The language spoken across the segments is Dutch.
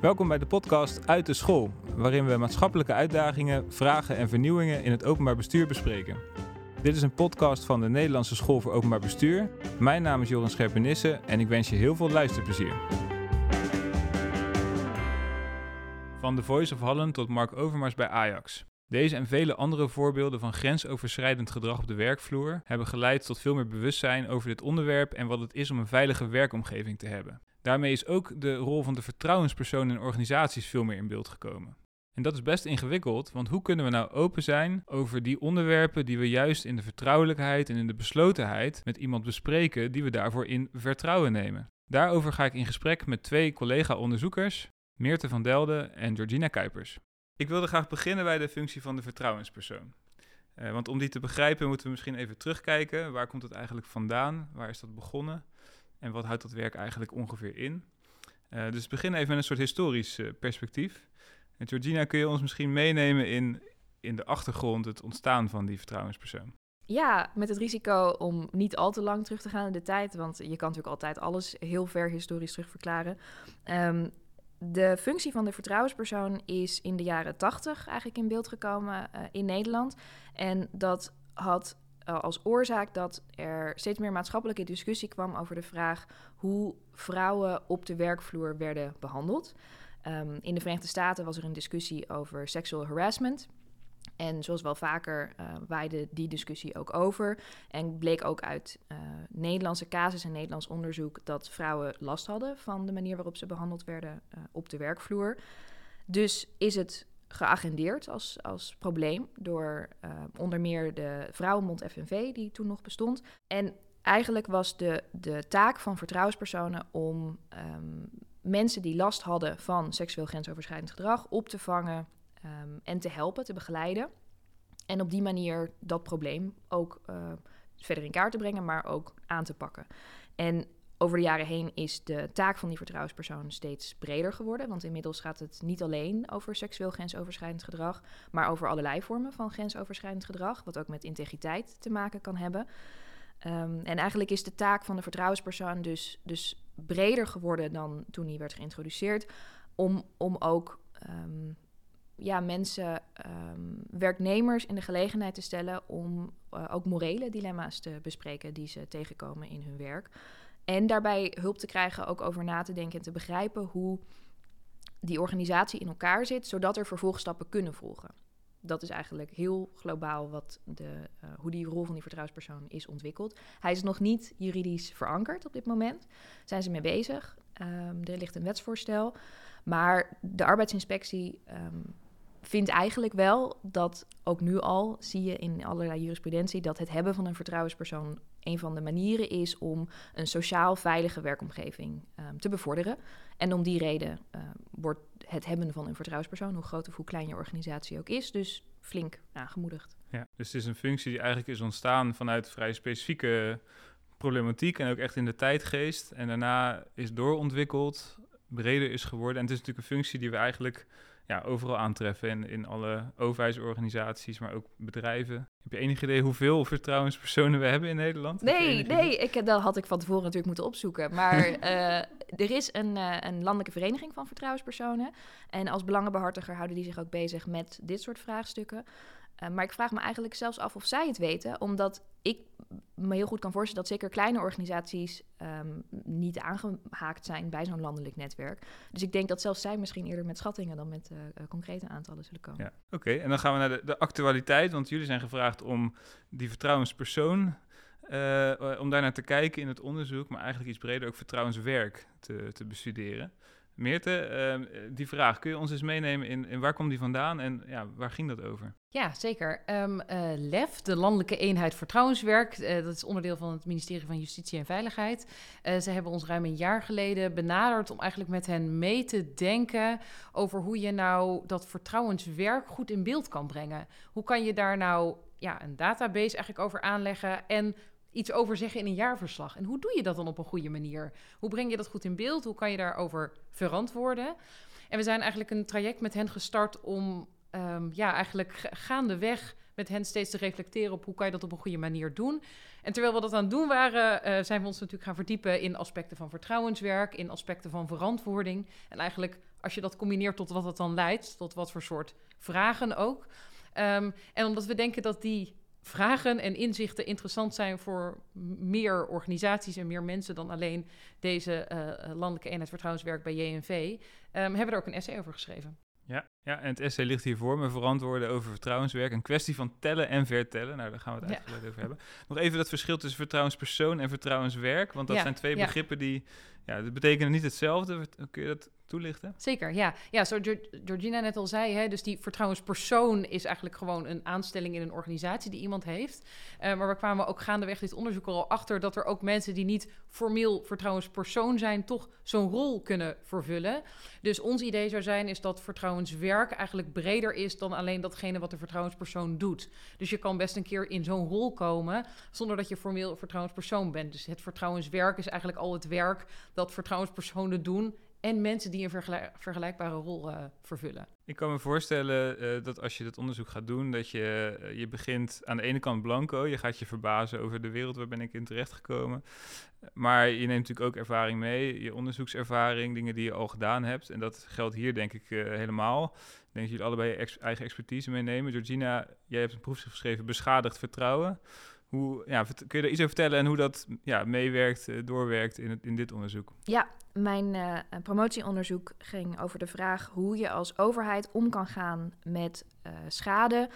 Welkom bij de podcast Uit de School, waarin we maatschappelijke uitdagingen, vragen en vernieuwingen in het openbaar bestuur bespreken. Dit is een podcast van de Nederlandse School voor Openbaar Bestuur. Mijn naam is Joran Scherpenisse en ik wens je heel veel luisterplezier. Van The Voice of Holland tot Mark Overmars bij Ajax. Deze en vele andere voorbeelden van grensoverschrijdend gedrag op de werkvloer hebben geleid tot veel meer bewustzijn over dit onderwerp en wat het is om een veilige werkomgeving te hebben. Daarmee is ook de rol van de vertrouwenspersoon in organisaties veel meer in beeld gekomen. En dat is best ingewikkeld, want hoe kunnen we nou open zijn over die onderwerpen die we juist in de vertrouwelijkheid en in de beslotenheid met iemand bespreken die we daarvoor in vertrouwen nemen? Daarover ga ik in gesprek met twee collega-onderzoekers, Meerte van Delden en Georgina Kuipers. Ik wilde graag beginnen bij de functie van de vertrouwenspersoon. Uh, want om die te begrijpen moeten we misschien even terugkijken. Waar komt het eigenlijk vandaan? Waar is dat begonnen? En wat houdt dat werk eigenlijk ongeveer in? Uh, dus begin even met een soort historisch uh, perspectief. En Georgina, kun je ons misschien meenemen in, in de achtergrond, het ontstaan van die vertrouwenspersoon? Ja, met het risico om niet al te lang terug te gaan in de tijd, want je kan natuurlijk altijd alles heel ver historisch terugverklaren. Um, de functie van de vertrouwenspersoon is in de jaren tachtig eigenlijk in beeld gekomen uh, in Nederland. En dat had uh, als oorzaak dat er steeds meer maatschappelijke discussie kwam over de vraag hoe vrouwen op de werkvloer werden behandeld. Um, in de Verenigde Staten was er een discussie over sexual harassment. En zoals wel vaker uh, waaide die discussie ook over. En bleek ook uit uh, Nederlandse casus en Nederlands onderzoek dat vrouwen last hadden van de manier waarop ze behandeld werden op de werkvloer. Dus is het geagendeerd als, als probleem door onder meer de Vrouwenbond FNV, die toen nog bestond. En eigenlijk was de, de taak van vertrouwenspersonen om um, mensen die last hadden van seksueel grensoverschrijdend gedrag op te vangen, um, en te helpen, te begeleiden. En op die manier dat probleem ook uh, verder in kaart te brengen, maar ook aan te pakken. En over de jaren heen is de taak van die vertrouwenspersoon steeds breder geworden. Want inmiddels gaat het niet alleen over seksueel grensoverschrijdend gedrag, maar over allerlei vormen van grensoverschrijdend gedrag, wat ook met integriteit te maken kan hebben. Um, en eigenlijk is de taak van de vertrouwenspersoon dus, dus breder geworden dan toen die werd geïntroduceerd, om, om ook um, ja, mensen, um, werknemers in de gelegenheid te stellen om uh, ook morele dilemma's te bespreken die ze tegenkomen in hun werk. En daarbij hulp te krijgen, ook over na te denken en te begrijpen hoe die organisatie in elkaar zit, zodat er vervolgstappen kunnen volgen. Dat is eigenlijk heel globaal wat de, uh, hoe die rol van die vertrouwenspersoon is ontwikkeld. Hij is nog niet juridisch verankerd op dit moment. Zijn ze mee bezig? Um, er ligt een wetsvoorstel. Maar de arbeidsinspectie um, vindt eigenlijk wel dat ook nu al zie je in allerlei jurisprudentie dat het hebben van een vertrouwenspersoon een van de manieren is om een sociaal veilige werkomgeving um, te bevorderen. En om die reden uh, wordt het hebben van een vertrouwenspersoon, hoe groot of hoe klein je organisatie ook is, dus flink aangemoedigd. Ja, dus het is een functie die eigenlijk is ontstaan vanuit vrij specifieke problematiek en ook echt in de tijdgeest. En daarna is doorontwikkeld, breder is geworden. En het is natuurlijk een functie die we eigenlijk ja, overal aantreffen. In, in alle overheidsorganisaties, maar ook bedrijven. Heb je enig idee hoeveel vertrouwenspersonen we hebben in Nederland? Nee, nee ik, dat had ik van tevoren natuurlijk moeten opzoeken. Maar uh, er is een, uh, een landelijke vereniging van vertrouwenspersonen. En als belangenbehartiger houden die zich ook bezig met dit soort vraagstukken. Uh, maar ik vraag me eigenlijk zelfs af of zij het weten, omdat ik me heel goed kan voorstellen dat zeker kleine organisaties um, niet aangehaakt zijn bij zo'n landelijk netwerk. Dus ik denk dat zelfs zij misschien eerder met schattingen dan met uh, concrete aantallen zullen komen. Ja, oké. En dan gaan we naar de, de, actualiteit, want jullie zijn gevraagd om die vertrouwenspersoon, om daar naar te kijken in het onderzoek, maar eigenlijk iets breder ook vertrouwenswerk te, te bestuderen. Meerte, uh, die vraag, kun je ons eens meenemen in, waar komt die vandaan en ja, waar ging dat over? Ja, zeker. Um, LEF, de Landelijke Eenheid Vertrouwenswerk, uh, dat is onderdeel van het ministerie van Justitie en Veiligheid. Uh, ze hebben ons ruim een jaar geleden benaderd om eigenlijk met hen mee te denken over hoe je nou dat vertrouwenswerk goed in beeld kan brengen. Hoe kan je daar nou ja, een database eigenlijk over aanleggen en iets over zeggen in een jaarverslag. En hoe doe je dat dan op een goede manier? Hoe breng je dat goed in beeld? Hoe kan je daarover verantwoorden? En we zijn eigenlijk een traject met hen gestart om um, ja, eigenlijk gaandeweg met hen steeds te reflecteren op hoe kan je dat op een goede manier doen. En terwijl we dat aan het doen waren, eh, zijn we ons natuurlijk gaan verdiepen in aspecten van vertrouwenswerk, in aspecten van verantwoording. En eigenlijk, als je dat combineert tot wat het dan leidt, tot wat voor soort vragen ook. Ehm, en omdat we denken dat die vragen en inzichten interessant zijn voor meer organisaties en meer mensen dan alleen deze uh, landelijke eenheid vertrouwenswerk bij JNV, ehm, hebben we er ook een essay over geschreven. Ja, ja, en het essay ligt hier voor me, verantwoorden over vertrouwenswerk. Een kwestie van tellen en vertellen. Nou, daar gaan we het eigenlijk over hebben. Nog even dat verschil tussen vertrouwenspersoon en vertrouwenswerk. Want dat zijn twee begrippen die, ja, dat betekenen niet hetzelfde. Kun je dat toelichten? Zeker, ja. Ja, zoals Georgina net al zei, hè, dus die vertrouwenspersoon is eigenlijk gewoon een aanstelling in een organisatie die iemand heeft. Uh, maar we kwamen ook gaandeweg dit onderzoek al achter dat er ook mensen die niet formeel vertrouwenspersoon zijn, toch zo'n rol kunnen vervullen. Dus ons idee zou zijn, is dat vertrouwenswerk eigenlijk breder is dan alleen datgene wat de vertrouwenspersoon doet. Dus je kan best een keer in zo'n rol komen zonder dat je formeel vertrouwenspersoon bent. Dus het vertrouwenswerk is eigenlijk al het werk dat vertrouwenspersonen doen en mensen die een vergelijkbare rol uh, vervullen. Ik kan me voorstellen uh, dat als je dit onderzoek gaat doen, dat je, uh, je begint aan de ene kant blanco. Je gaat je verbazen over de wereld waar ben ik in terecht gekomen. Maar je neemt natuurlijk ook ervaring mee, je onderzoekservaring, dingen die je al gedaan hebt. En dat geldt hier denk ik helemaal. Ik denk dat jullie allebei je eigen expertise meenemen. Georgina, jij hebt een proefschrift geschreven, Beschadigd Vertrouwen. Hoe, ja, kun je er iets over vertellen en hoe dat ja, meewerkt, doorwerkt in, het, in dit onderzoek? Ja, mijn uh, promotieonderzoek ging over de vraag hoe je als overheid om kan gaan met uh, schade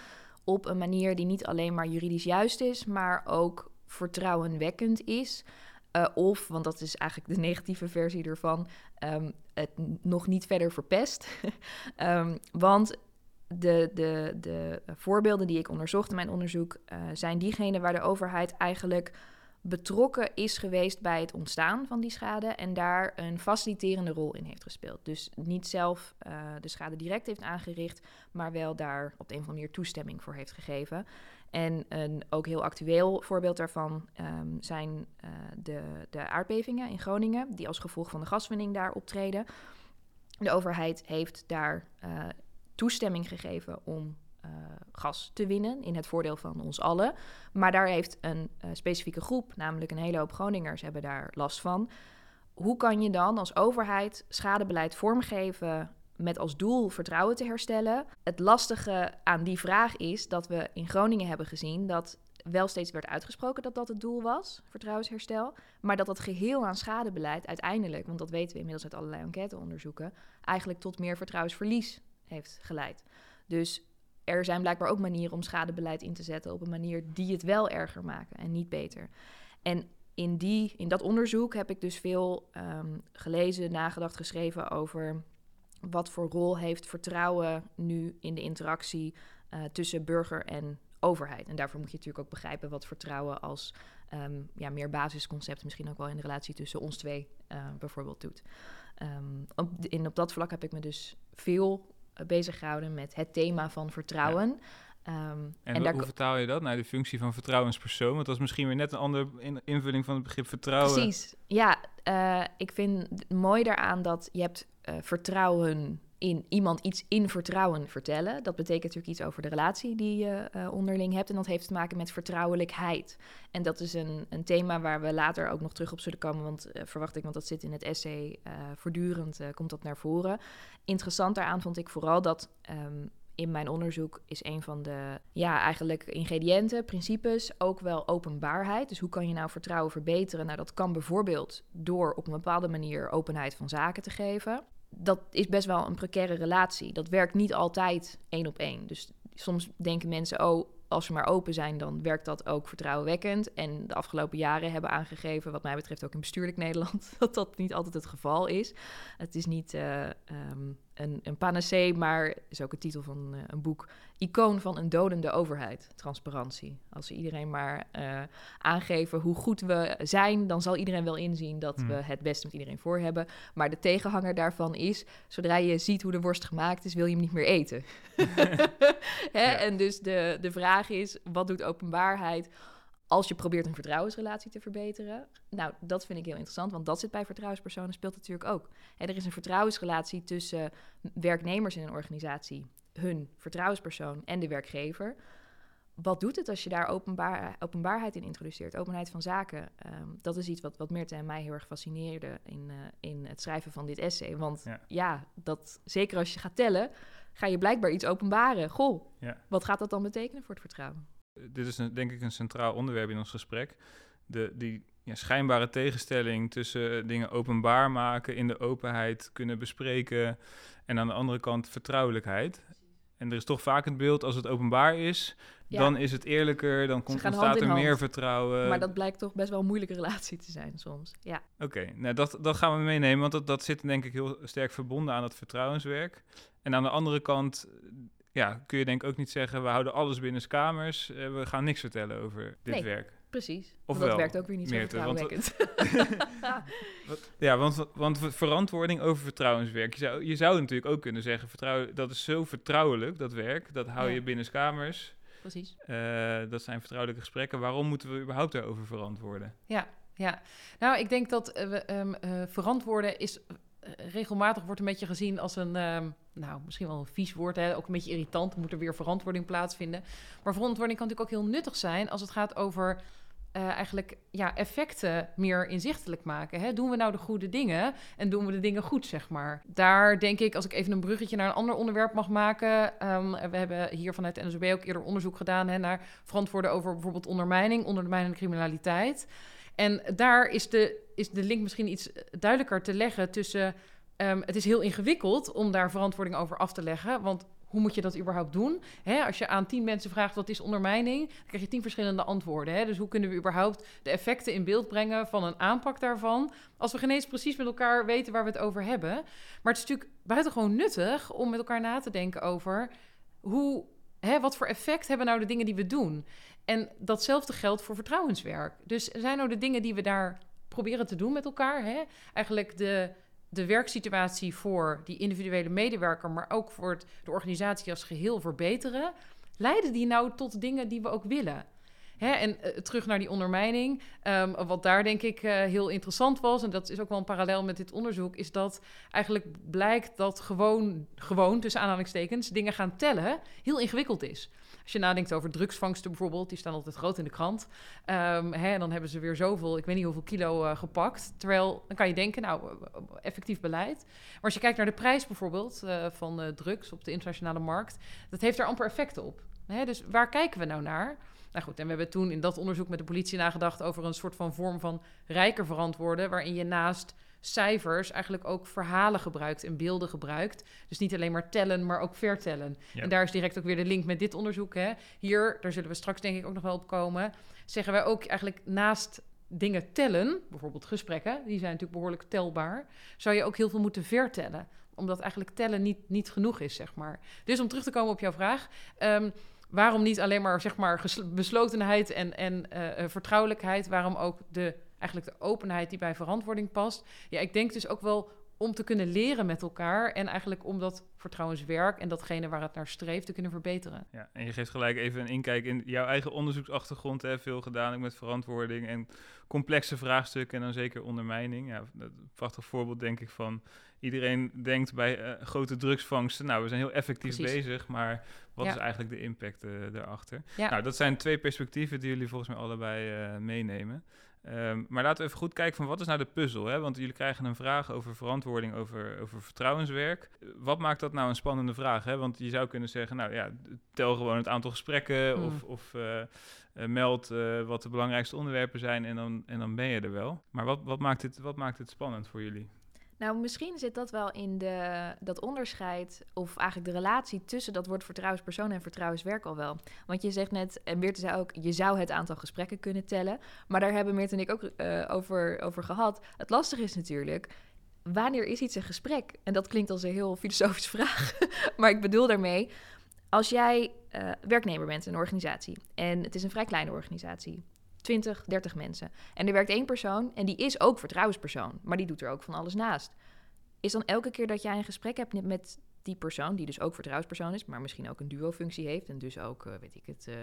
op een manier die niet alleen maar juridisch juist is, maar ook vertrouwenwekkend is. Of, want dat is eigenlijk de negatieve versie ervan, um, het nog niet verder verpest. um, want de, de, de voorbeelden die ik onderzocht in mijn onderzoek zijn diegene waar de overheid eigenlijk betrokken is geweest bij het ontstaan van die schade en daar een faciliterende rol in heeft gespeeld. Dus niet zelf uh, de schade direct heeft aangericht, maar wel daar op de een of andere manier toestemming voor heeft gegeven. En een ook heel actueel voorbeeld daarvan um, zijn uh, de, de aardbevingen in Groningen, die als gevolg van de gaswinning daar optreden. De overheid heeft daar uh, toestemming gegeven om uh, gas te winnen in het voordeel van ons allen. Maar daar heeft een uh, specifieke groep, namelijk een hele hoop Groningers, hebben daar last van. Hoe kan je dan als overheid schadebeleid vormgeven met als doel vertrouwen te herstellen? Het lastige aan die vraag is dat we in Groningen hebben gezien dat wel steeds werd uitgesproken dat dat het doel was, vertrouwensherstel. Maar dat dat geheel aan schadebeleid uiteindelijk, want dat weten we inmiddels uit allerlei enquêteonderzoeken, eigenlijk tot meer vertrouwensverlies heeft geleid. Dus er zijn blijkbaar ook manieren om schadebeleid in te zetten op een manier die het wel erger maken en niet beter. En in, die, in dat onderzoek heb ik dus veel um, gelezen, nagedacht, geschreven over wat voor rol heeft vertrouwen nu in de interactie uh, tussen burger en overheid. En daarvoor moet je natuurlijk ook begrijpen wat vertrouwen als um, ja, meer basisconcept misschien ook wel in de relatie tussen ons twee uh, bijvoorbeeld doet. Um, op, in, op dat vlak heb ik me dus veel eh, bezig gehouden met het thema van vertrouwen. Um, en, en daar... hoe vertaal je dat naar de functie van vertrouwenspersoon? Want dat is misschien weer net een andere invulling van het begrip vertrouwen. Precies, ja. Uh, ik vind het mooi daaraan dat je hebt uh, vertrouwen in iemand iets in vertrouwen vertellen. Dat betekent natuurlijk iets over de relatie die je uh, onderling hebt. En dat heeft te maken met vertrouwelijkheid. En dat is een, een thema waar we later ook nog terug op zullen komen. Want uh, verwacht ik, want dat zit in het essay uh, voortdurend, komt dat naar voren. Interessant daaraan vond ik vooral dat. Um, in mijn onderzoek is een van de ja, eigenlijk ingrediënten, principes, ook wel openbaarheid. Dus hoe kan je nou vertrouwen verbeteren? Nou, dat kan bijvoorbeeld door op een bepaalde manier openheid van zaken te geven dat is best wel een precaire relatie. Dat werkt niet altijd één op één. Dus soms denken mensen, oh, als we maar open zijn, dan werkt dat ook vertrouwenwekkend. En de afgelopen jaren hebben aangegeven, wat mij betreft ook in bestuurlijk Nederland, dat dat niet altijd het geval is. Het is niet uh, um, een, een panacee, maar is ook een titel van uh, een boek. Icoon van een dodende overheid, transparantie. Als we iedereen maar uh, aangeven hoe goed we zijn, dan zal iedereen wel inzien dat mm. we het beste met iedereen voor hebben. Maar de tegenhanger daarvan is, zodra je ziet hoe de worst gemaakt is, wil je hem niet meer eten. Hè? Ja. En dus de, de vraag is, wat doet openbaarheid als je probeert een vertrouwensrelatie te verbeteren. Nou, dat vind ik heel interessant, want dat zit bij vertrouwenspersonen, speelt natuurlijk ook. Hè, er is een vertrouwensrelatie tussen werknemers in een organisatie, hun vertrouwenspersoon en de werkgever. wat doet het als je daar openbaar, openbaarheid in introduceert? Openheid van zaken. Ehm, dat is iets wat, wat Meerte en mij heel erg fascineerde in, uh, in het schrijven van dit essay. Want ja. ja, dat, zeker als je gaat tellen, ga je blijkbaar iets openbaren. Goh, ja. wat gaat dat dan betekenen voor het vertrouwen? Dit is een, denk ik een centraal onderwerp in ons gesprek. De, die ja, schijnbare tegenstelling tussen dingen openbaar maken, in de openheid kunnen bespreken en aan de andere kant vertrouwelijkheid. En er is toch vaak het beeld, als het openbaar is, dan is het eerlijker, dan komt, ontstaat er meer vertrouwen. Maar dat blijkt toch best wel een moeilijke relatie te zijn soms. Ja. Oké, nou dat, dat gaan we meenemen, want dat, dat zit denk ik heel sterk verbonden aan het vertrouwenswerk. En aan de andere kant ja, kun je denk ik ook niet zeggen, we houden alles binnen kamers, uh, we gaan niks vertellen over dit nee, werk. Precies, of dat werkt ook weer niet zo vertrouwenwekkend. ja, want, want verantwoording over vertrouwenswerk. Je zou, je zou natuurlijk ook kunnen zeggen, vertrouwen, dat is zo vertrouwelijk, dat werk, dat hou je binnen kamers. Precies. Uh, dat zijn vertrouwelijke gesprekken. Waarom moeten we überhaupt daarover verantwoorden? Ja, ja. Nou, ik denk dat uh, we, um, verantwoorden is regelmatig wordt een beetje gezien als een, ehm, nou, misschien wel een vies woord, hè, ook een beetje irritant, moet er weer verantwoording plaatsvinden. Maar verantwoording kan natuurlijk ook heel nuttig zijn als het gaat over uh, eigenlijk ja, effecten meer inzichtelijk maken. Hè? Doen we nou de goede dingen en doen we de dingen goed, zeg maar. Daar denk ik, als ik even een bruggetje naar een ander onderwerp mag maken. Um, we hebben hier vanuit de NSB ook eerder onderzoek gedaan hè, naar verantwoorden over bijvoorbeeld ondermijning, ondermijnende criminaliteit. En daar is de, is de link misschien iets duidelijker te leggen tussen. Um, het is heel ingewikkeld om daar verantwoording over af te leggen. Want hoe moet je dat überhaupt doen? Als je aan tien mensen vraagt wat is ondermijning, dan krijg je tien verschillende antwoorden. Dus hoe kunnen we überhaupt de effecten in beeld brengen van een aanpak daarvan, als we geen precies met elkaar weten waar we het over hebben? Maar het is natuurlijk buitengewoon nuttig om met elkaar na te denken over hoe, wat voor effect hebben nou de dingen die we doen? En datzelfde geldt voor vertrouwenswerk. Dus zijn nou de dingen die we daar proberen te doen met elkaar, hè? eigenlijk de de werksituatie voor die individuele medewerker, maar ook voor de organisatie als geheel verbeteren, leiden die nou tot dingen die we ook willen? Hè, en uh, terug naar die ondermijning. Um, wat daar denk ik uh, heel interessant was, en dat is ook wel een parallel met dit onderzoek, is dat eigenlijk blijkt dat gewoon, gewoon tussen aanhalingstekens, dingen gaan tellen heel ingewikkeld is. Als je nadenkt over drugsvangsten bijvoorbeeld, die staan altijd groot in de krant. Um, hè, dan hebben ze weer zoveel, ik weet niet hoeveel kilo uh, gepakt. Terwijl, dan kan je denken, nou, effectief beleid. Maar als je kijkt naar de prijs bijvoorbeeld van drugs op de internationale markt, dat heeft er amper effect op. Hè, dus waar kijken we nou naar? Nou goed, en we hebben toen in dat onderzoek met de politie nagedacht over een soort van vorm van rijker verantwoorden, waarin je naast cijfers eigenlijk ook verhalen gebruikt en beelden gebruikt. Dus niet alleen maar tellen, maar ook vertellen. En daar is direct ook weer de link met dit onderzoek. Hè. Hier, daar zullen we straks denk ik ook nog wel op komen, zeggen wij ook eigenlijk naast dingen tellen, bijvoorbeeld gesprekken, die zijn natuurlijk behoorlijk telbaar, zou je ook heel veel moeten vertellen omdat eigenlijk tellen niet, niet genoeg is, zeg maar. Dus om terug te komen op jouw vraag. Um, waarom niet alleen maar, zeg maar beslotenheid en, en uh, vertrouwelijkheid? Waarom ook de eigenlijk de openheid die bij verantwoording past. Ja, ik denk dus ook wel om te kunnen leren met elkaar en eigenlijk om dat vertrouwenswerk en datgene waar het naar streeft te kunnen verbeteren. Ja, en je geeft gelijk even een inkijk in jouw eigen onderzoeksachtergrond. Hè, veel gedaan ook met verantwoording en complexe vraagstukken en dan zeker ondermijning. Ja, een prachtig voorbeeld denk ik van iedereen denkt bij uh, grote drugsvangsten, nou we zijn heel effectief bezig, maar wat is eigenlijk de impact uh, daarachter? Ja. Nou, dat zijn twee perspectieven die jullie volgens mij allebei uh, meenemen. Um, maar laten we even goed kijken van wat is nou de puzzel? Hè? Want jullie krijgen een vraag over verantwoording, over, over vertrouwenswerk. Wat maakt dat nou een spannende vraag? Hè? Want je zou kunnen zeggen, nou ja, tel gewoon het aantal gesprekken mm. of, of uh, uh, meld uh, wat de belangrijkste onderwerpen zijn en dan, en dan ben je er wel. Maar wat, wat, maakt het, wat maakt het spannend voor jullie? Nou, misschien zit dat wel in de, dat onderscheid, of eigenlijk de relatie tussen dat woord vertrouwenspersoon en vertrouwenswerk al wel. Want je zegt net, en Meerte zei ook, je zou het aantal gesprekken kunnen tellen. Maar daar hebben Meerte en ik ook uh, over, over gehad. Het lastige is natuurlijk, wanneer is iets een gesprek? En dat klinkt als een heel filosofische vraag. maar ik bedoel daarmee, als jij uh, werknemer bent in een organisatie, en het is een vrij kleine organisatie, 20, 30 mensen. En er werkt één persoon en die is ook vertrouwenspersoon, maar die doet er ook van alles naast. Is dan elke keer dat jij een gesprek hebt met die persoon, die dus ook vertrouwenspersoon is, maar misschien ook een duo-functie heeft en dus ook, uh, weet ik het, uh,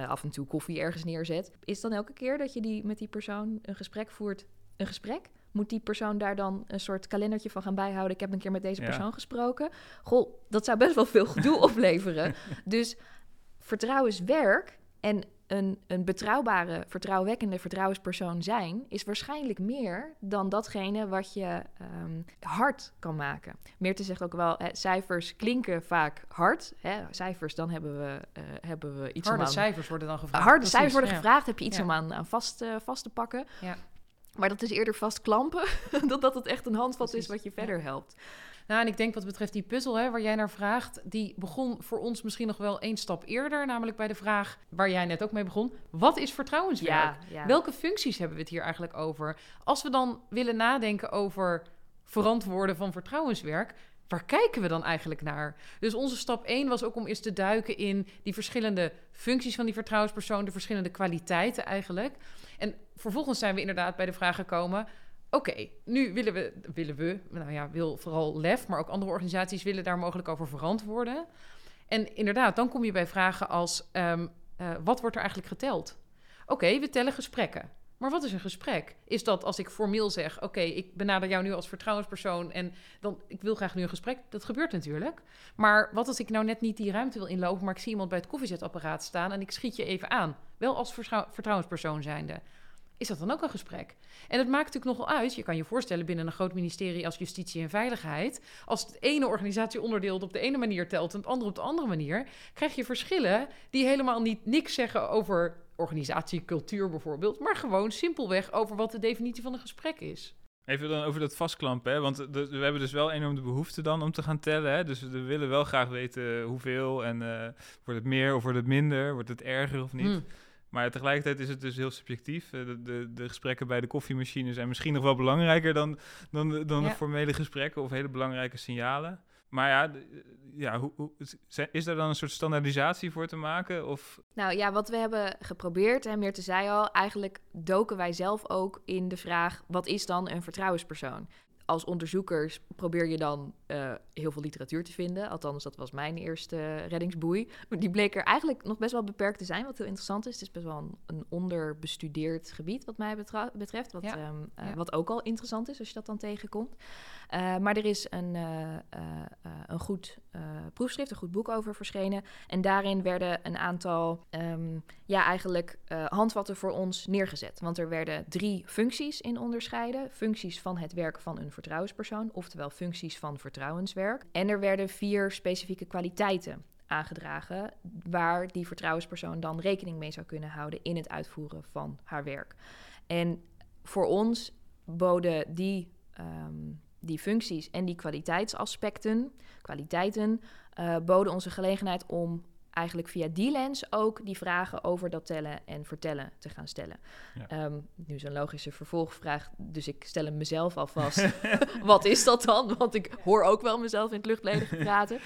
uh, af en toe koffie ergens neerzet, is dan elke keer dat je die, met die persoon een gesprek voert, een gesprek? Moet die persoon daar dan een soort kalendertje van gaan bijhouden? Ik heb een keer met deze persoon gesproken. Goh, dat zou best wel veel gedoe opleveren. Dus vertrouwenswerk En een, een betrouwbare, vertrouwenwekkende vertrouwenspersoon zijn, is waarschijnlijk meer dan datgene wat je um, hard kan maken. Meerte zegt ook wel, hè, cijfers klinken vaak hard. Hè, cijfers, dan hebben we, uh, hebben we iets harde om aan... cijfers worden dan gevraagd. Harde cijfers worden gevraagd, heb je iets om aan, aan vast, uh, vast te pakken. Ja. Maar dat is eerder vastklampen dan dat het echt een handvat Precies. is wat je verder helpt. Nou, en ik denk wat betreft die puzzel hè, waar jij naar vraagt, die begon voor ons misschien nog wel één stap eerder, namelijk bij de vraag waar jij net ook mee begon: wat is vertrouwenswerk? Welke functies hebben we het hier eigenlijk over? Als we dan willen nadenken over verantwoorden van vertrouwenswerk, waar kijken we dan eigenlijk naar? Dus onze stap 1 was ook om eens te duiken in die verschillende functies van die vertrouwenspersoon, de verschillende kwaliteiten eigenlijk. En vervolgens zijn we inderdaad bij de vraag gekomen: Oké, nu willen we, willen we, nou ja, wil vooral LEF, maar ook andere organisaties willen daar mogelijk over verantwoorden. En inderdaad, dan kom je bij vragen als: um, uh, wat wordt er eigenlijk geteld? Oké, we tellen gesprekken. Maar wat is een gesprek? Is dat als ik formeel zeg: Oké, ik benader jou nu als vertrouwenspersoon en dan ik wil graag nu een gesprek? Dat gebeurt natuurlijk. Maar wat als ik nou net niet die ruimte wil inlopen, maar ik zie iemand bij het koffiezetapparaat staan en ik schiet je even aan? Wel als vertrouwenspersoon zijnde is dat dan ook een gesprek? En het maakt natuurlijk nogal uit. Je kan je voorstellen binnen een groot ministerie als Justitie en Veiligheid. Als het ene organisatieonderdeel op de ene manier telt en het andere op de andere manier, krijg je verschillen die helemaal niet niks zeggen over organisatiecultuur bijvoorbeeld, maar gewoon simpelweg over wat de definitie van een gesprek is. Even dan over dat vastklampen, hè? want we hebben dus wel enorm de behoefte dan om te gaan tellen. Hè? Dus we willen wel graag weten hoeveel en uh, wordt het meer of wordt het minder, wordt het erger of niet. Hmm. Maar tegelijkertijd is het dus heel subjectief. Eh, de, de, de, gesprekken bij de koffiemachine zijn misschien nog wel belangrijker dan, dan, dan de formele gesprekken of hele belangrijke signalen. Maar ja, ja hoe, hoe, is er dan een soort standaardisatie voor te maken? Of? Nou ja, wat we hebben geprobeerd, en Meerte zei al, eigenlijk doken wij zelf ook in de vraag: wat is dan een vertrouwenspersoon? als onderzoekers probeer je dan uh, heel veel literatuur te vinden. Althans, dat was mijn eerste reddingsboei. Die bleek er eigenlijk nog best wel beperkt te zijn, wat heel interessant is. Het is best wel een, een onderbestudeerd gebied wat mij betreft. Wat, ehm, eh, wat ook al interessant is als je dat dan tegenkomt. Uh, maar er is een, een goed proefschrift, een goed boek over verschenen. En daarin werden een aantal, um, ja, eigenlijk handvatten voor ons neergezet. Want er werden drie functies in onderscheiden. Functies van het werk van een vertrouwenspersoon, oftewel functies van En er werden vier specifieke kwaliteiten aangedragen waar die vertrouwenspersoon dan rekening mee zou kunnen houden in het uitvoeren van haar werk. En voor ons boden die, ehm, die functies en die kwaliteitsaspecten, kwaliteiten, uh, boden onze gelegenheid om eigenlijk via die lens ook die vragen over dat tellen en vertellen te gaan stellen. Ehm, nu is een logische vervolgvraag, dus ik stel hem mezelf alvast. Wat is dat dan? Want ik hoor ook wel mezelf in het luchtledige praten.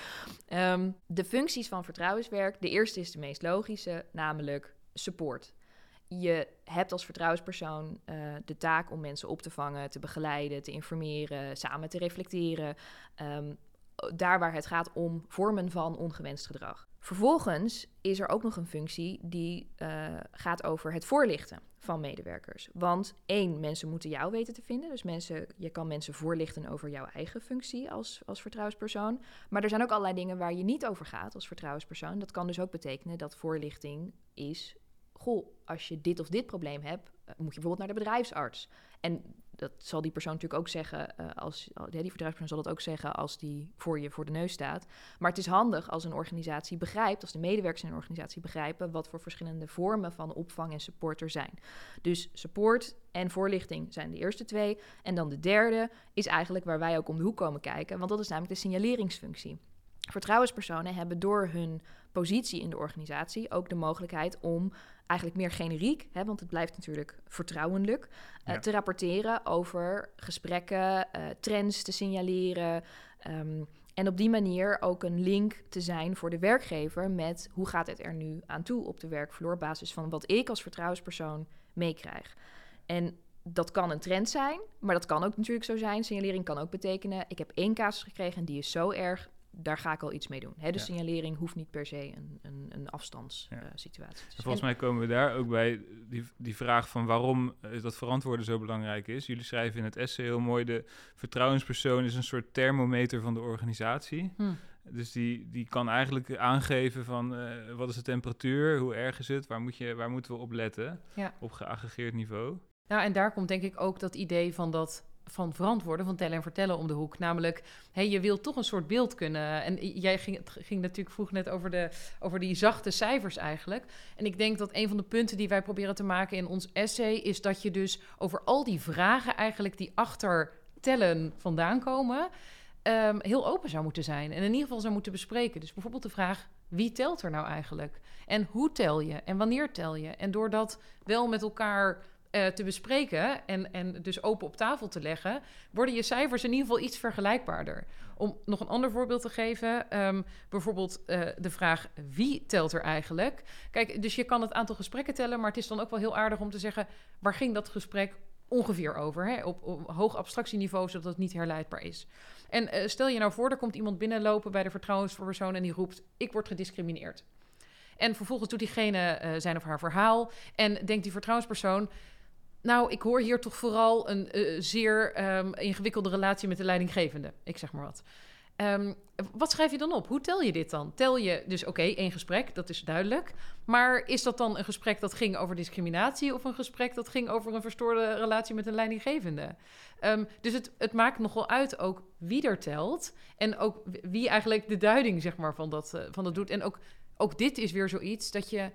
Um, de functies van vertrouwenswerk, de eerste is de meest logische, namelijk support. Je hebt als vertrouwenspersoon uh, de taak om mensen op te vangen, te begeleiden, te informeren, samen te reflecteren. Um, daar waar het gaat om vormen van ongewenst gedrag. Vervolgens is er ook nog een functie die uh, gaat over het voorlichten van medewerkers. Want één, mensen moeten jou weten te vinden. Dus mensen, je kan mensen voorlichten over jouw eigen functie als, als vertrouwenspersoon. Maar er zijn ook allerlei dingen waar je niet over gaat als vertrouwenspersoon. Dat kan dus ook betekenen dat voorlichting is... Goh, als je dit of dit probleem hebt, eh, moet je bijvoorbeeld naar de bedrijfsarts. En dat zal die persoon natuurlijk ook zeggen, uh, als, die bedrijfspersoon zal dat ook zeggen als die voor je voor de neus staat. Maar het is handig als een organisatie begrijpt, als de medewerkers in een organisatie begrijpen, wat voor verschillende vormen van opvang en support er zijn. Dus support en voorlichting zijn de eerste twee. En dan de derde is eigenlijk waar wij ook om de hoek komen kijken, want dat is namelijk de signaleringsfunctie. Vertrouwenspersonen hebben door hun positie in de organisatie ook de mogelijkheid om eigenlijk meer generiek, hè, want het blijft natuurlijk vertrouwelijk, uh, te rapporteren over gesprekken, uh, trends te signaleren. Um, en op die manier ook een link te zijn voor de werkgever met hoe gaat het er nu aan toe op de werkvloer, op basis van wat ik als vertrouwenspersoon meekrijg. En dat kan een trend zijn, maar dat kan ook natuurlijk zo zijn. Signalering kan ook betekenen: ik heb één casus gekregen en die is zo erg daar ga ik al iets mee doen. Hè? De signalering hoeft niet per se een, een, een afstandssituatie ja. uh, Volgens mij komen we daar ook bij die, die vraag van waarom uh, dat verantwoorden zo belangrijk is. Jullie schrijven in het essay heel mooi, de vertrouwenspersoon is een soort thermometer van de organisatie. Hm. Dus die, die kan eigenlijk aangeven van eh, wat is de temperatuur, hoe erg is het, waar, moet je, waar moeten we op letten Ja. op geaggregeerd niveau. Nou, en daar komt denk ik ook dat idee van dat van verantwoorden, van tellen en vertellen om de hoek. Namelijk, hey, je wilt toch een soort beeld kunnen. En jij ging, ging natuurlijk vroeg net over, de, over die zachte cijfers eigenlijk. En ik denk dat een van de punten die wij proberen te maken in ons essay is dat je dus over al die vragen eigenlijk die achter tellen vandaan komen, ehm, heel open zou moeten zijn. En in ieder geval zou moeten bespreken. Dus bijvoorbeeld de vraag: wie telt er nou eigenlijk? En hoe tel je? En wanneer tel je? En door dat wel met elkaar eh, te bespreken en, en dus open op tafel te leggen, worden je cijfers in ieder geval iets vergelijkbaarder. Om nog een ander voorbeeld te geven, ehm, bijvoorbeeld eh, de vraag wie telt er eigenlijk? Kijk, dus je kan het aantal gesprekken tellen, maar het is dan ook wel heel aardig om te zeggen waar ging dat gesprek ongeveer over, hè? Op, op hoog abstractieniveau, zodat het niet herleidbaar is. En eh, stel je nou voor, er komt iemand binnenlopen bij de vertrouwenspersoon en die roept: Ik word gediscrimineerd. En vervolgens doet diegene zijn of haar verhaal en denkt die vertrouwenspersoon. Nou, ik hoor hier toch vooral een eh, zeer ehm, ingewikkelde relatie met de leidinggevende. Ik zeg maar wat. Ehm, wat schrijf je dan op? Hoe tel je dit dan? Tel je dus, oké, één gesprek, dat is duidelijk. Maar is dat dan een gesprek dat ging over discriminatie... of een gesprek dat ging over een verstoorde relatie met een leidinggevende? Ehm, dus het, het maakt nogal uit ook wie er telt... en ook wie eigenlijk de duiding zeg maar, van, dat, eh, van dat doet. En ook, ook dit is weer zoiets dat je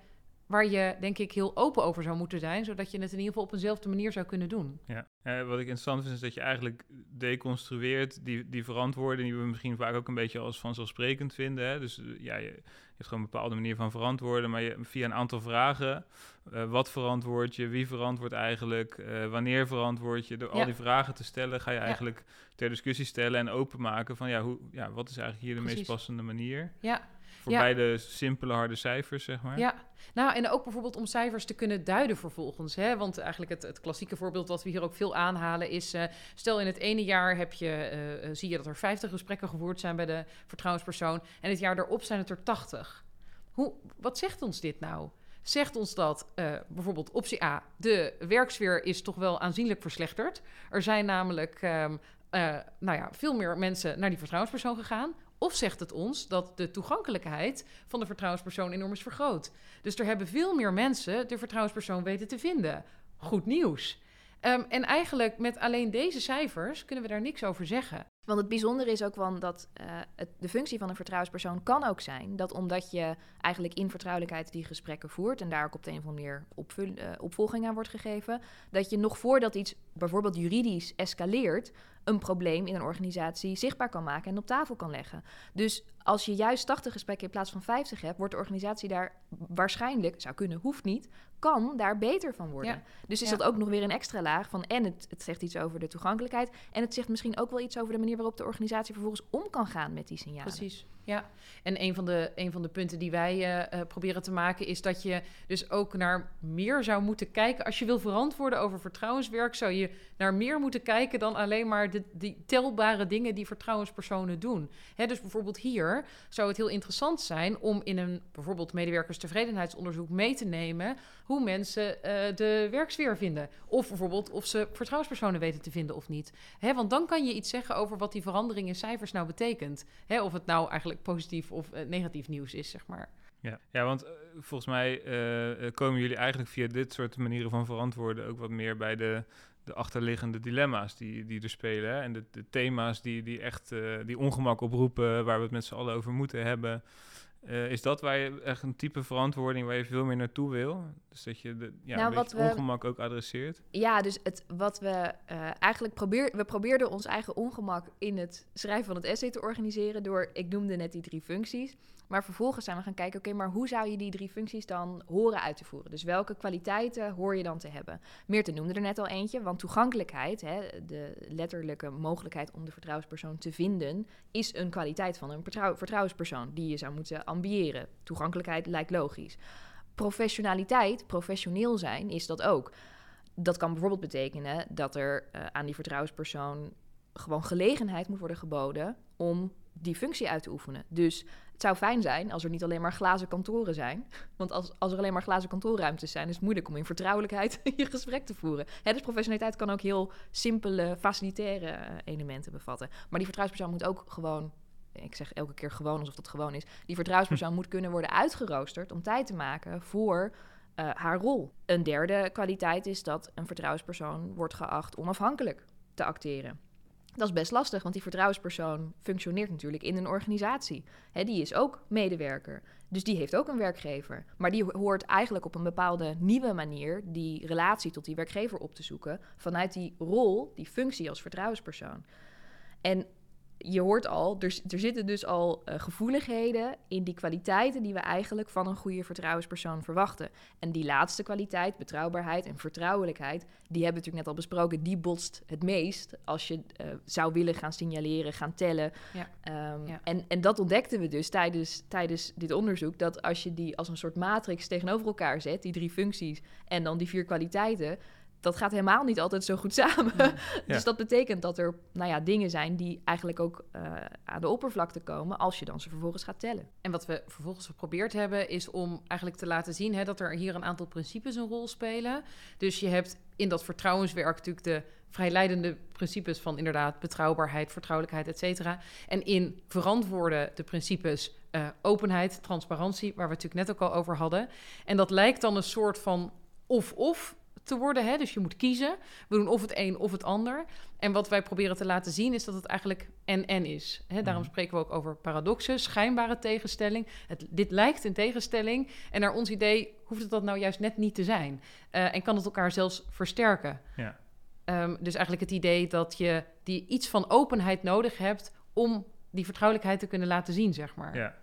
waar je denk ik heel open over zou moeten zijn, zodat je het in ieder geval op eenzelfde manier zou kunnen doen. Ja, eh, wat ik interessant vind is dat je eigenlijk deconstrueert die, die verantwoording die we misschien vaak ook een beetje als vanzelfsprekend vinden. Hè? Dus eh, ja, je, je hebt gewoon een bepaalde manier van verantwoorden, maar je, via een aantal vragen, uh, wat verantwoord je, wie verantwoordt eigenlijk, uh, wanneer verantwoord je, door al die vragen te stellen, ga je eigenlijk ter discussie stellen en openmaken van ja, hoe, ja, wat is eigenlijk hier de meest passende manier. Ja, Voor Ja. beide simpele harde cijfers, zeg maar. Ja, nou en ook bijvoorbeeld om cijfers te kunnen duiden vervolgens. Hè? Want eigenlijk het, het klassieke voorbeeld wat we hier ook veel aanhalen is... eh, stel in het ene jaar heb je, eh, eh, zie je dat er 50 gesprekken gevoerd zijn bij de vertrouwenspersoon... en het jaar daarop zijn het er 80. Hoe, wat zegt ons dit nou? Zegt ons dat bijvoorbeeld optie A, de werksfeer is toch wel aanzienlijk verslechterd. Er zijn namelijk ehm, eh, nou ja, veel meer mensen naar die vertrouwenspersoon gegaan. Of zegt het ons dat de toegankelijkheid van de vertrouwenspersoon enorm is vergroot. Dus er hebben veel meer mensen de vertrouwenspersoon weten te vinden. Goed nieuws. Ehm, en eigenlijk met alleen deze cijfers kunnen we daar niks over zeggen. Want het bijzondere is ook wel dat eh, het, de functie van een vertrouwenspersoon kan ook zijn dat omdat je eigenlijk in vertrouwelijkheid die gesprekken voert en daar ook op de een of andere manier eh, opvolging aan wordt gegeven, dat je nog voordat iets bijvoorbeeld juridisch escaleert, een probleem in een organisatie zichtbaar kan maken en op tafel kan leggen. Dus als je juist 80 gesprekken in plaats van 50 hebt, wordt de organisatie daar waarschijnlijk, zou kunnen, hoeft niet, kan daar beter van worden. Ja. Dus is Ja. dat ook nog weer een extra laag van en het, het zegt iets over de toegankelijkheid en het zegt misschien ook wel iets over de manier waarop de organisatie vervolgens om kan gaan met die signalen. Precies, ja. En een van de, een van de punten die wij eh, eh, proberen te maken is dat je dus ook naar meer zou moeten kijken. Als je wil verantwoorden over vertrouwenswerk, zou je naar meer moeten kijken dan alleen maar de, die telbare dingen die vertrouwenspersonen doen. Hè, dus bijvoorbeeld hier zou het heel interessant zijn om in een bijvoorbeeld medewerkerstevredenheidsonderzoek mee te nemen hoe mensen eh, de werksfeer vinden. Of bijvoorbeeld of ze vertrouwenspersonen weten te vinden of niet. Hè, want dan kan je iets zeggen over wat die verandering in cijfers nou betekent. Hè, of het nou eigenlijk positief of eh, negatief nieuws is, zeg maar. Ja, ja want eh, volgens mij eh, komen jullie eigenlijk via dit soort manieren van verantwoorden ook wat meer bij de, de achterliggende dilemma's die, die er spelen. Hè? En de, de thema's die, die echt die ongemak oproepen, waar we het met z'n allen over moeten hebben. Eh, is dat waar je echt een type verantwoording waar je veel meer naartoe wil? Dus dat je de, ja, Nou, wat we- ongemak ook adresseert? Ja, dus het, wat we eh, eigenlijk probeer, we probeerden ons eigen ongemak in het schrijven van het essay te organiseren door, ik noemde net die drie functies. Maar vervolgens zijn we gaan kijken, oké, maar hoe zou je die drie functies dan horen uit te voeren? Dus welke kwaliteiten hoor je dan te hebben? Meerte noemde er net al eentje, want toegankelijkheid, hè, de letterlijke mogelijkheid om de vertrouwenspersoon te vinden, is een kwaliteit van een vertrouw- vertrouwenspersoon die je zou moeten ambiëren. Toegankelijkheid lijkt logisch. Professionaliteit, professioneel zijn, is dat ook. Dat kan bijvoorbeeld betekenen dat er eh, aan die vertrouwenspersoon gewoon gelegenheid moet worden geboden om die functie uit te oefenen. Dus het zou fijn zijn als er niet alleen maar glazen kantoren zijn. Want als, als er alleen maar glazen kantoorruimtes zijn, is het moeilijk om in vertrouwelijkheid je gesprek te voeren. Hè, dus professionaliteit kan ook heel simpele, facilitaire eh, elementen bevatten. Maar die vertrouwenspersoon moet ook gewoon ik zeg elke keer gewoon alsof dat gewoon is, die vertrouwenspersoon moet kunnen worden uitgeroosterd om tijd te maken voor uh, haar rol. Een derde kwaliteit is dat een vertrouwenspersoon wordt geacht onafhankelijk te acteren. Dat is best lastig, want die vertrouwenspersoon functioneert natuurlijk in een organisatie. die is ook medewerker, dus die heeft ook een werkgever. Maar die hoort eigenlijk op een bepaalde nieuwe manier die relatie tot die werkgever op te zoeken vanuit die rol, die functie als vertrouwenspersoon. En je hoort al, er, er zitten dus al uh, gevoeligheden in die kwaliteiten die we eigenlijk van een goede vertrouwenspersoon verwachten. En die laatste kwaliteit, betrouwbaarheid en vertrouwelijkheid, die hebben we natuurlijk net al besproken, die botst het meest als je uh, zou willen gaan signaleren, gaan tellen. Ja. Um, ja. En, en dat ontdekten we dus tijdens, tijdens dit onderzoek, dat als je die als een soort matrix tegenover elkaar zet, die drie functies en dan die vier kwaliteiten, dat gaat helemaal niet altijd zo goed samen. dus dat betekent dat er nou ja, dingen zijn die eigenlijk ook uh, aan de oppervlakte komen als je dan ze vervolgens gaat tellen. En wat we vervolgens geprobeerd hebben, is om eigenlijk te laten zien hè, dat er hier een aantal principes een rol spelen. Dus je hebt in dat vertrouwenswerk natuurlijk de vrijleidende principes van inderdaad betrouwbaarheid, vertrouwelijkheid, et cetera. En in verantwoorden de principes uh, openheid, transparantie, waar we het natuurlijk net ook al over hadden. En dat lijkt dan een soort van of-of te worden. Hè? Dus je moet kiezen. We doen of het een of het ander. En wat wij proberen te laten zien is dat het eigenlijk en-en is. Hè? Daarom mhm. spreken we ook over paradoxen, schijnbare tegenstelling. Het, dit lijkt een tegenstelling. En naar ons idee hoeft het dat nou juist net niet te zijn. Uh, en kan het elkaar zelfs versterken. Ja. Um, dus eigenlijk het idee dat je die iets van openheid nodig hebt om die vertrouwelijkheid te kunnen laten zien, zeg maar. Ja.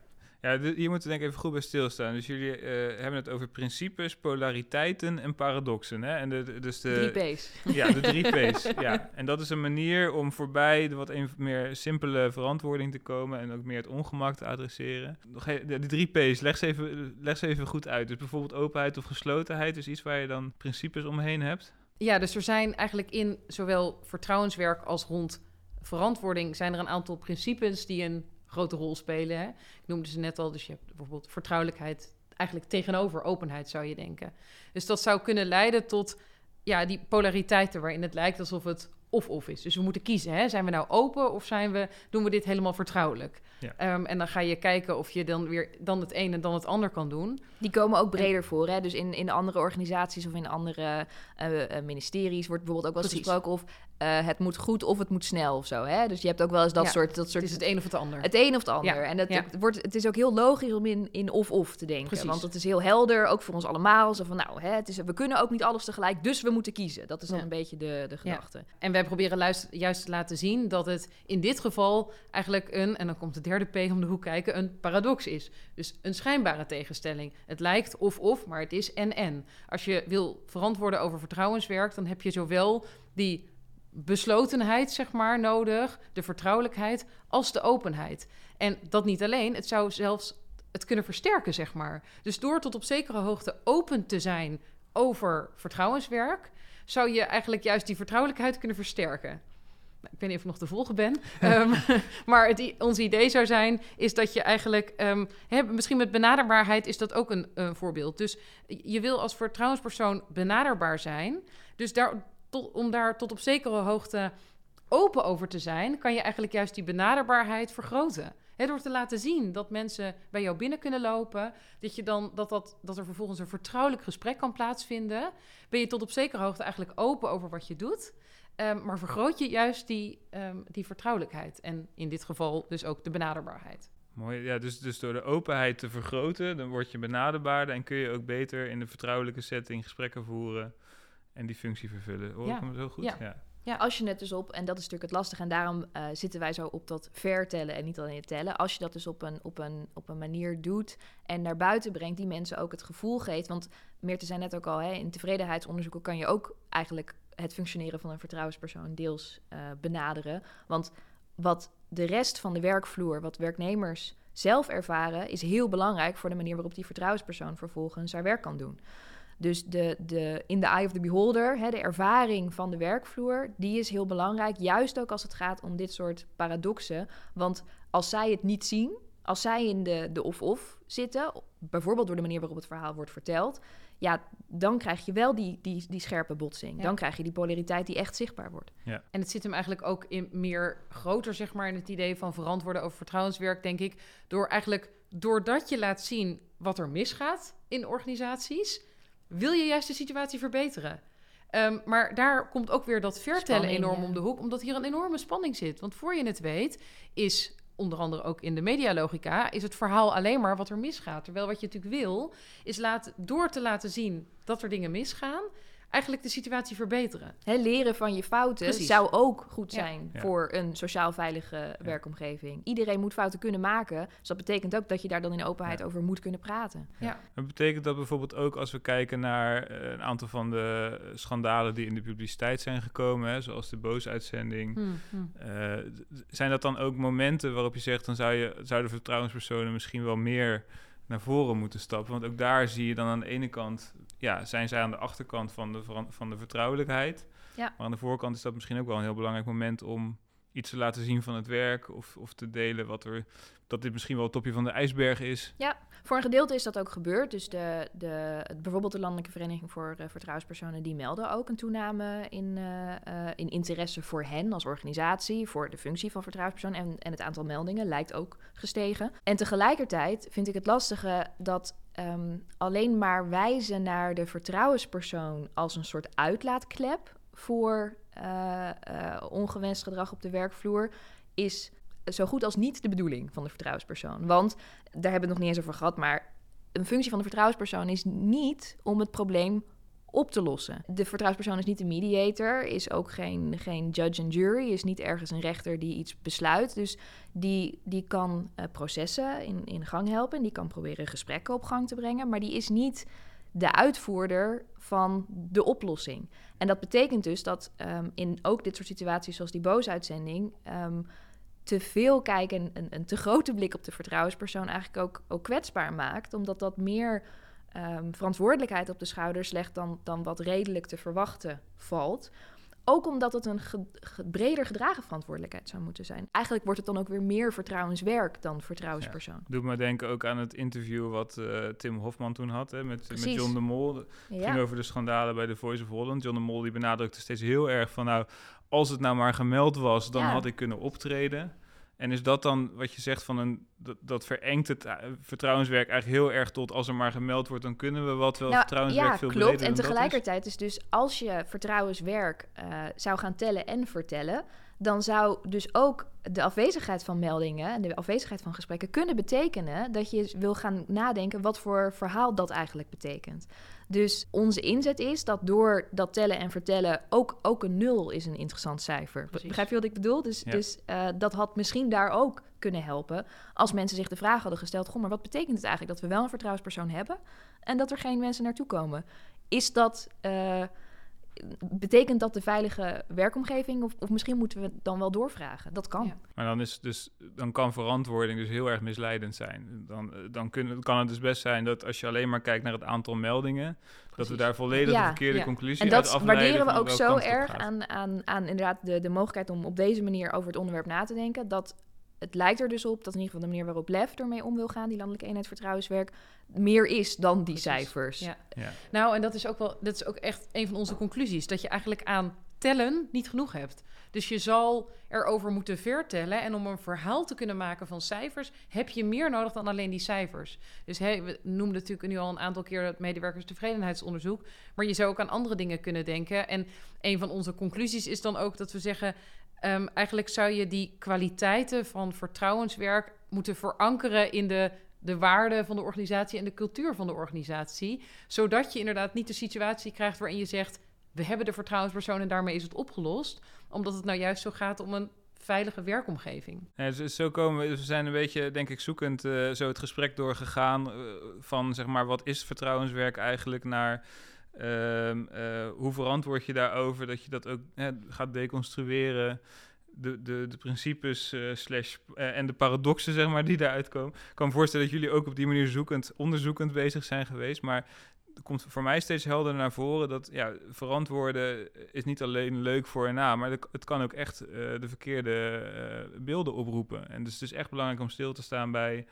Ja, de, hier moeten denk ik even goed bij stilstaan. Dus jullie uh, hebben het over principes, polariteiten en paradoxen. Hè? En de, dus de, drie P's. Ja, de drie P's. ja. En dat is een manier om voorbij de wat een, meer simpele verantwoording te komen... en ook meer het ongemak te adresseren. De, de drie P's, leg ze, even, leg ze even goed uit. Dus bijvoorbeeld openheid of geslotenheid... is iets waar je dan principes omheen hebt. Ja, dus er zijn eigenlijk in zowel vertrouwenswerk als rond verantwoording... zijn er een aantal principes die een grote rol spelen. Hè? Ik noemde ze net al, dus je hebt bijvoorbeeld vertrouwelijkheid eigenlijk tegenover openheid zou je denken. Dus dat zou kunnen leiden tot ja, die polariteiten waarin het lijkt alsof het of-of is. Dus we moeten kiezen. Hè? Zijn we nou open of zijn we, doen we dit helemaal vertrouwelijk? Ja. Ehm, en dan ga je kijken of je dan weer dan het een en dan het ander kan doen. Die komen ook breder voor. Hè? Dus in, in andere organisaties of in andere uh, ministeries wordt bijvoorbeeld ook wel eens gesproken of uh, het moet goed of het moet snel of zo. Hè? Dus je hebt ook wel eens dat soort... Dat soort het is het een of het ander. Het een of het ander. En het, het, wordt, het is ook heel logisch om in, in of-of te denken. Precies. Want het is heel helder, ook voor ons allemaal. Zo van, nou, hè, het is, we kunnen ook niet alles tegelijk, dus we moeten kiezen. Dat is dan een beetje de, de gedachte. En wij proberen juist te laten zien dat het in dit geval eigenlijk een... en dan komt de derde P om de hoek kijken, een paradox is. Dus een schijnbare tegenstelling. Het lijkt of-of, maar het is en-en. Als je wil verantwoorden over vertrouwenswerk... dan heb je zowel die beslotenheid, zeg maar, nodig, de vertrouwelijkheid, als de openheid. En dat niet alleen, het zou zelfs het kunnen versterken, zeg maar. Dus door tot op zekere hoogte open te zijn over vertrouwenswerk, zou je eigenlijk juist die vertrouwelijkheid kunnen versterken. Nou, ik weet niet of ik nog te volgen ben. um, maar het, ons idee zou zijn, is dat je eigenlijk... Um, misschien met benaderbaarheid is dat ook een, een, voorbeeld. Dus je wil als vertrouwenspersoon benaderbaar zijn. Dus daar, tot, om daar tot op zekere hoogte open over te zijn, kan je eigenlijk juist die benaderbaarheid vergroten. door te laten zien dat mensen bij jou binnen kunnen lopen, dat, je dan, dat, dat, dat er vervolgens een vertrouwelijk gesprek kan plaatsvinden, ben je tot op zekere hoogte eigenlijk open over wat je doet. Um, maar vergroot je juist die, um, die vertrouwelijkheid en in dit geval dus ook de benaderbaarheid. Mooi, ja, dus, dus door de openheid te vergroten, dan word je benaderbaarder en kun je ook beter in de vertrouwelijke setting gesprekken voeren en die functie vervullen. Hoor ja. ik hem zo goed? Ja. ja. Ja, als je het dus op, en dat is natuurlijk het lastige, en daarom uh, zitten wij zo op dat vertellen en niet alleen het tellen. Als je dat dus op een, op, een, op een manier doet en naar buiten brengt, die mensen ook het gevoel geeft. Want Meerte zei net ook al, hè, in tevredenheidsonderzoeken kan je ook eigenlijk het functioneren van een vertrouwenspersoon deels uh, benaderen. Want wat de rest van de werkvloer, wat werknemers zelf ervaren, is heel belangrijk voor de manier waarop die vertrouwenspersoon vervolgens haar werk kan doen. Dus de, de, in de eye of the beholder, hè, de ervaring van de werkvloer, die is heel belangrijk. Juist ook als het gaat om dit soort paradoxen. Want als zij het niet zien, als zij in de, de of-of zitten, bijvoorbeeld door de manier waarop het verhaal wordt verteld, ja, dan krijg je wel die, die, die scherpe botsing. Ja. Dan krijg je die polariteit die echt zichtbaar wordt. En het zit hem eigenlijk ook in meer groter, zeg maar, in het idee van verantwoorden over vertrouwenswerk, denk ik. Door eigenlijk, doordat je laat zien wat er misgaat in organisaties, wil je juist de situatie verbeteren. Ehm, maar daar komt ook weer dat vertellen enorm ja. om de hoek, omdat hier een enorme spanning zit. Want voor je het weet, is onder andere ook in de medialogica, is het verhaal alleen maar wat er misgaat. Terwijl wat je natuurlijk wil, is laat, door te laten zien dat er dingen misgaan, eigenlijk de situatie verbeteren. Hè, leren van je fouten Precies. zou ook goed Ja. zijn Ja. voor een sociaal veilige werkomgeving. Iedereen moet fouten kunnen maken. Dus dat betekent ook dat je daar dan in openheid Ja. over moet kunnen praten. Dat betekent dat bijvoorbeeld ook als we kijken naar eh, een aantal van de schandalen die in de publiciteit zijn gekomen, hè, zoals de boosuitzending. Eh, z- zijn dat dan ook momenten waarop je zegt, dan zou je, zouden vertrouwenspersonen misschien wel meer naar voren moeten stappen? Want ook daar zie je dan aan de ene kant, ja, zijn zij aan de achterkant van de, van de vertrouwelijkheid. Ja. Maar aan de voorkant is dat misschien ook wel een heel belangrijk moment om iets te laten zien van het werk of, of te delen wat er, dat dit misschien wel het topje van de ijsberg is. Voor een gedeelte is dat ook gebeurd. Dus de, de, bijvoorbeeld de Landelijke Vereniging voor eh, Vertrouwenspersonen... die melden ook een toename in, eh, eh, in interesse voor hen als organisatie... voor de functie van vertrouwenspersoon. En, en het aantal meldingen lijkt ook gestegen. En tegelijkertijd vind ik het lastige dat... ehm, alleen maar wijzen naar de vertrouwenspersoon als een soort uitlaatklep voor eh, eh, ongewenst gedrag op de werkvloer is zo goed als niet de bedoeling van de vertrouwenspersoon. Want daar hebben we het nog niet eens over gehad, maar een functie van de vertrouwenspersoon is niet om het probleem op te lossen. De vertrouwenspersoon is niet de mediator, is ook geen, geen judge en jury, is niet ergens een rechter die iets besluit. Dus die, die kan eh, processen in, in gang helpen, die kan proberen gesprekken op gang te brengen, maar die is niet de uitvoerder van de oplossing. En dat betekent dus dat ehm, in ook dit soort situaties zoals die boosuitzending... ehm, te veel kijken, een, een te grote blik op de vertrouwenspersoon eigenlijk ook, ook kwetsbaar maakt. Omdat dat meer ehm, verantwoordelijkheid op de schouders legt dan, dan wat redelijk te verwachten valt. Ook omdat het een ge- ge- breder gedragen verantwoordelijkheid zou moeten zijn. Eigenlijk wordt het dan ook weer meer vertrouwenswerk dan vertrouwenspersoon. Doet me denken ook aan het interview wat eh, Tim Hofman toen had hè, met. John de Mol. Het Ja, ging over de schandalen bij de Voice of Holland. John de Mol die benadrukte steeds heel erg van... nou, als het nou maar gemeld was, dan Ja. had ik kunnen optreden. En is dat dan wat je zegt van een... dat, dat verengt het eh, vertrouwenswerk eigenlijk heel erg tot... als er maar gemeld wordt, dan kunnen we wat wel Nou, vertrouwenswerk ja, veel klopt. breder En tegelijkertijd is dus als je vertrouwenswerk eh, zou gaan tellen en vertellen, dan zou dus ook de afwezigheid van meldingen en de afwezigheid van gesprekken kunnen betekenen dat je wil gaan nadenken wat voor verhaal dat eigenlijk betekent. Dus onze inzet is dat door dat tellen en vertellen ook, ook een nul is een interessant cijfer. Precies. Begrijp je wat ik bedoel? Dus, Ja. dus eh, dat had misschien daar ook kunnen helpen als mensen zich de vraag hadden gesteld: goh, maar wat betekent het eigenlijk dat we wel een vertrouwenspersoon hebben en dat er geen mensen naartoe komen? Is dat. eh, betekent dat de veilige werkomgeving? Of, of misschien moeten we het dan wel doorvragen? Dat kan. Ja. Maar dan, is dus, dan kan verantwoording dus heel erg misleidend zijn. Dan, eh, dan kunnen, kan het dus best zijn dat als je alleen maar kijkt naar het aantal meldingen... dat we daar volledig Ja. de verkeerde Ja. conclusie En dat waarderen we ook zo erg aan, aan, aan inderdaad de, de mogelijkheid om op deze manier over het onderwerp na te denken. Dat het lijkt er dus op dat in ieder geval de manier waarop LEF ermee om wil gaan, die landelijke eenheid vertrouwenswerk, meer is dan die Precies. cijfers. Ja. Ja. Nou, en dat is ook wel, dat is ook echt een van onze conclusies. Dat je eigenlijk aan tellen niet genoeg hebt. Dus je zal erover moeten vertellen. En om een verhaal te kunnen maken van cijfers, heb je meer nodig dan alleen die cijfers. Dus hè, we noemden natuurlijk nu al een aantal keer het medewerkerstevredenheidsonderzoek. Maar je zou ook aan andere dingen kunnen denken. En een van onze conclusies is dan ook dat we zeggen. Ehm, eigenlijk zou je die kwaliteiten van vertrouwenswerk moeten verankeren in de de waarde van de organisatie en de cultuur van de organisatie. Zodat je inderdaad niet de situatie krijgt waarin je zegt: we hebben de vertrouwenspersoon en daarmee is het opgelost. Omdat het nou juist zo gaat om een veilige werkomgeving. Ja, zo komen we, we zijn een beetje, denk ik, zoekend eh, zo het gesprek doorgegaan eh, van, zeg maar, wat is vertrouwenswerk eigenlijk naar ehm, eh, hoe verantwoord je daarover, dat je dat ook hè, gaat deconstrueren, de, de, de principes eh, eh, en de paradoxen, zeg maar, die daaruit komen. Ik kan me voorstellen dat jullie ook op die manier zoekend, onderzoekend bezig zijn geweest, maar komt voor mij steeds helder naar voren dat ja, verantwoorden is niet alleen leuk voor en na, maar het kan ook echt de verkeerde beelden oproepen. En dus het is echt belangrijk om stil te staan bij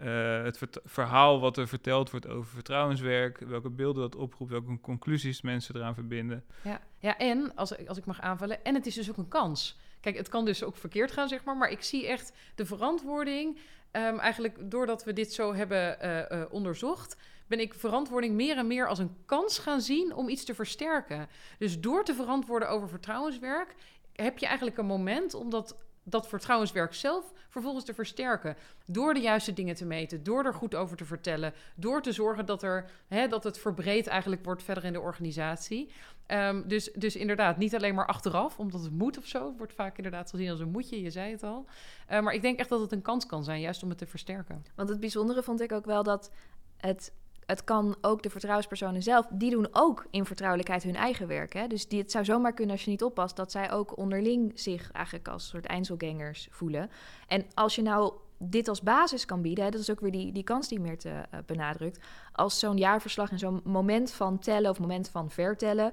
uh, het verhaal wat er verteld wordt over vertrouwenswerk, welke beelden dat oproept, welke conclusies mensen eraan verbinden. Ja, ja en als, als ik mag aanvullen, en het is dus ook een kans. Kijk, het kan dus ook verkeerd gaan, zeg maar, maar ik zie echt de verantwoording, um, eigenlijk doordat we dit zo hebben uh, uh, onderzocht, ben ik verantwoording meer en meer als een kans gaan zien om iets te versterken. Dus door te verantwoorden over vertrouwenswerk, heb je eigenlijk een moment om dat dat vertrouwenswerk zelf vervolgens te versterken. Door de juiste dingen te meten, door er goed over te vertellen, door te zorgen dat, er, hè, dat het verbreed eigenlijk wordt verder in de organisatie. Um, dus, dus inderdaad, niet alleen maar achteraf, omdat het moet of zo. wordt vaak inderdaad gezien als een moetje, je zei het al. Uh, maar ik denk echt dat het een kans kan zijn, juist om het te versterken. Want het bijzondere vond ik ook wel dat het het kan ook de vertrouwenspersonen zelf, die doen ook in vertrouwelijkheid hun eigen werk. Hè? Dus die, het zou zomaar kunnen als je niet oppast, dat zij ook onderling zich eigenlijk als soort eindselgangers voelen. En als je nou dit als basis kan bieden, hè, dat is ook weer die, die kans die meer te uh, benadrukt. Als zo'n jaarverslag en zo'n moment van tellen of moment van vertellen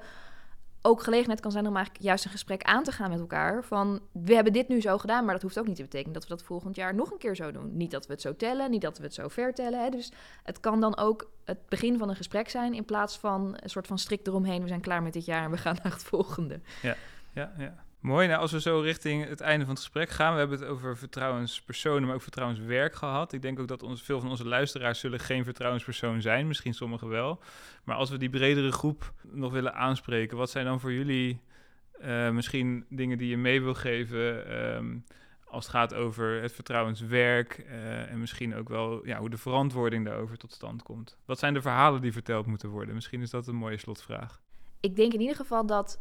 ook gelegenheid kan zijn om eigenlijk juist een gesprek aan te gaan met elkaar. Van we hebben dit nu zo gedaan, maar dat hoeft ook niet te betekenen dat we dat volgend jaar nog een keer zo doen. Niet dat we het zo tellen, niet dat we het zo vertellen. Hè. Dus het kan dan ook het begin van een gesprek zijn in plaats van een soort van strikt eromheen. We zijn klaar met dit jaar en we gaan naar het volgende. Ja, ja, ja. Mooi. Nou, als we zo richting het einde van het gesprek gaan, we hebben het over vertrouwenspersonen, maar ook vertrouwenswerk gehad. Ik denk ook dat ons, veel van onze luisteraars zullen geen vertrouwenspersoon zijn, misschien sommigen wel. Maar als we die bredere groep nog willen aanspreken, wat zijn dan voor jullie uh, misschien dingen die je mee wil geven um, als het gaat over het vertrouwenswerk uh, en misschien ook wel ja, hoe de verantwoording daarover tot stand komt? Wat zijn de verhalen die verteld moeten worden? Misschien is dat een mooie slotvraag. Ik denk in ieder geval dat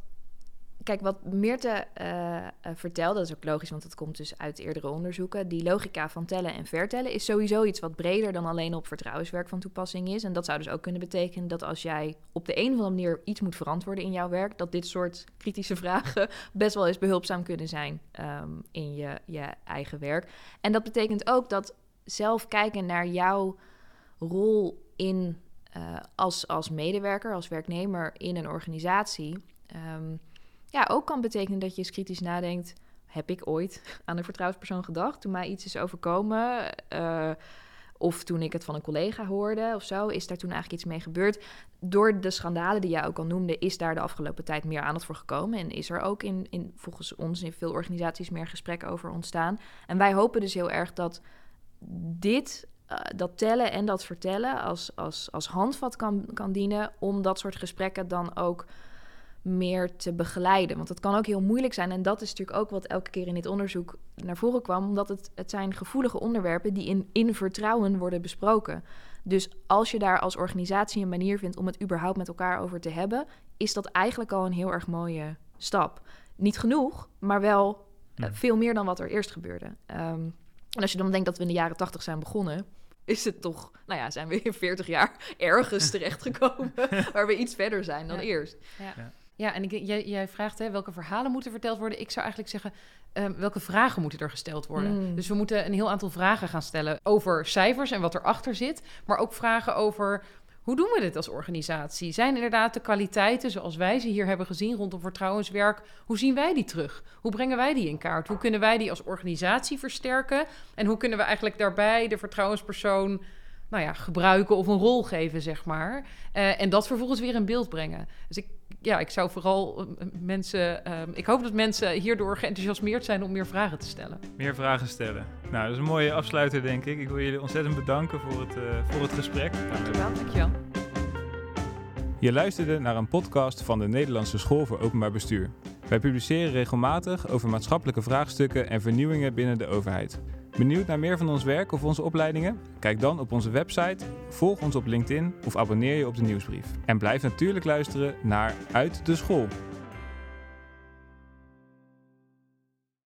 kijk, wat Meerte uh, vertelde, dat is ook logisch, want dat komt dus uit eerdere onderzoeken. Die logica van tellen en vertellen is sowieso iets wat breder dan alleen op vertrouwenswerk van toepassing is. En dat zou dus ook kunnen betekenen dat als jij op de een of andere manier iets moet verantwoorden in jouw werk, dat dit soort kritische vragen best wel eens behulpzaam kunnen zijn um, in je, je eigen werk. En dat betekent ook dat zelf kijken naar jouw rol in, uh, als, als medewerker, als werknemer in een organisatie. Um, ja, ook kan betekenen dat je eens kritisch nadenkt. Heb ik ooit aan een vertrouwenspersoon gedacht toen mij iets is overkomen? Uh, of toen ik het van een collega hoorde of zo, is daar toen eigenlijk iets mee gebeurd. Door de schandalen die jij ook al noemde, is daar de afgelopen tijd meer aandacht voor gekomen. En is er ook in, in volgens ons in veel organisaties meer gesprek over ontstaan. En wij hopen dus heel erg dat dit, uh, dat tellen en dat vertellen als, als, als handvat kan, kan dienen om dat soort gesprekken dan ook meer te begeleiden. Want het kan ook heel moeilijk zijn. En dat is natuurlijk ook wat elke keer in dit onderzoek naar voren kwam. Omdat het, het zijn gevoelige onderwerpen die in, in vertrouwen worden besproken. Dus als je daar als organisatie een manier vindt om het überhaupt met elkaar over te hebben, is dat eigenlijk al een heel erg mooie stap. Niet genoeg, maar wel eh, veel meer dan wat er eerst gebeurde. Um, en als je dan denkt dat we in de jaren tachtig zijn begonnen, is het toch, nou ja, zijn we in 40 jaar ergens terechtgekomen waar we iets verder zijn dan ja. eerst. Ja. Ja. En ik, jij, jij vraagt hè, welke verhalen moeten verteld worden. Ik zou eigenlijk zeggen, um, welke vragen moeten er gesteld worden? Mm. Dus we moeten een heel aantal vragen gaan stellen over cijfers en wat erachter zit. Maar ook vragen over hoe doen we dit als organisatie? Zijn inderdaad de kwaliteiten zoals wij ze hier hebben gezien rondom vertrouwenswerk, hoe zien wij die terug? Hoe brengen wij die in kaart? Hoe kunnen wij die als organisatie versterken? En hoe kunnen we eigenlijk daarbij de vertrouwenspersoon nou ja, gebruiken of een rol geven, zeg maar. Uh, en dat vervolgens weer in beeld brengen. Dus ik, ja, ik zou vooral uh, mensen... Uh, ik hoop dat mensen hierdoor geenthousiasmeerd zijn om meer vragen te stellen. Meer vragen stellen. Nou, dat is een mooie afsluiter, denk ik. Ik wil jullie ontzettend bedanken voor het, voor het gesprek. Dankjewel, dankjewel. Je luisterde naar een podcast van de Nederlandse School voor Openbaar Bestuur. Wij publiceren regelmatig over maatschappelijke vraagstukken en vernieuwingen binnen de overheid. Benieuwd naar meer van ons werk of onze opleidingen? Kijk dan op onze website, volg ons op LinkedIn of abonneer je op de nieuwsbrief. En blijf natuurlijk luisteren naar Uit de School.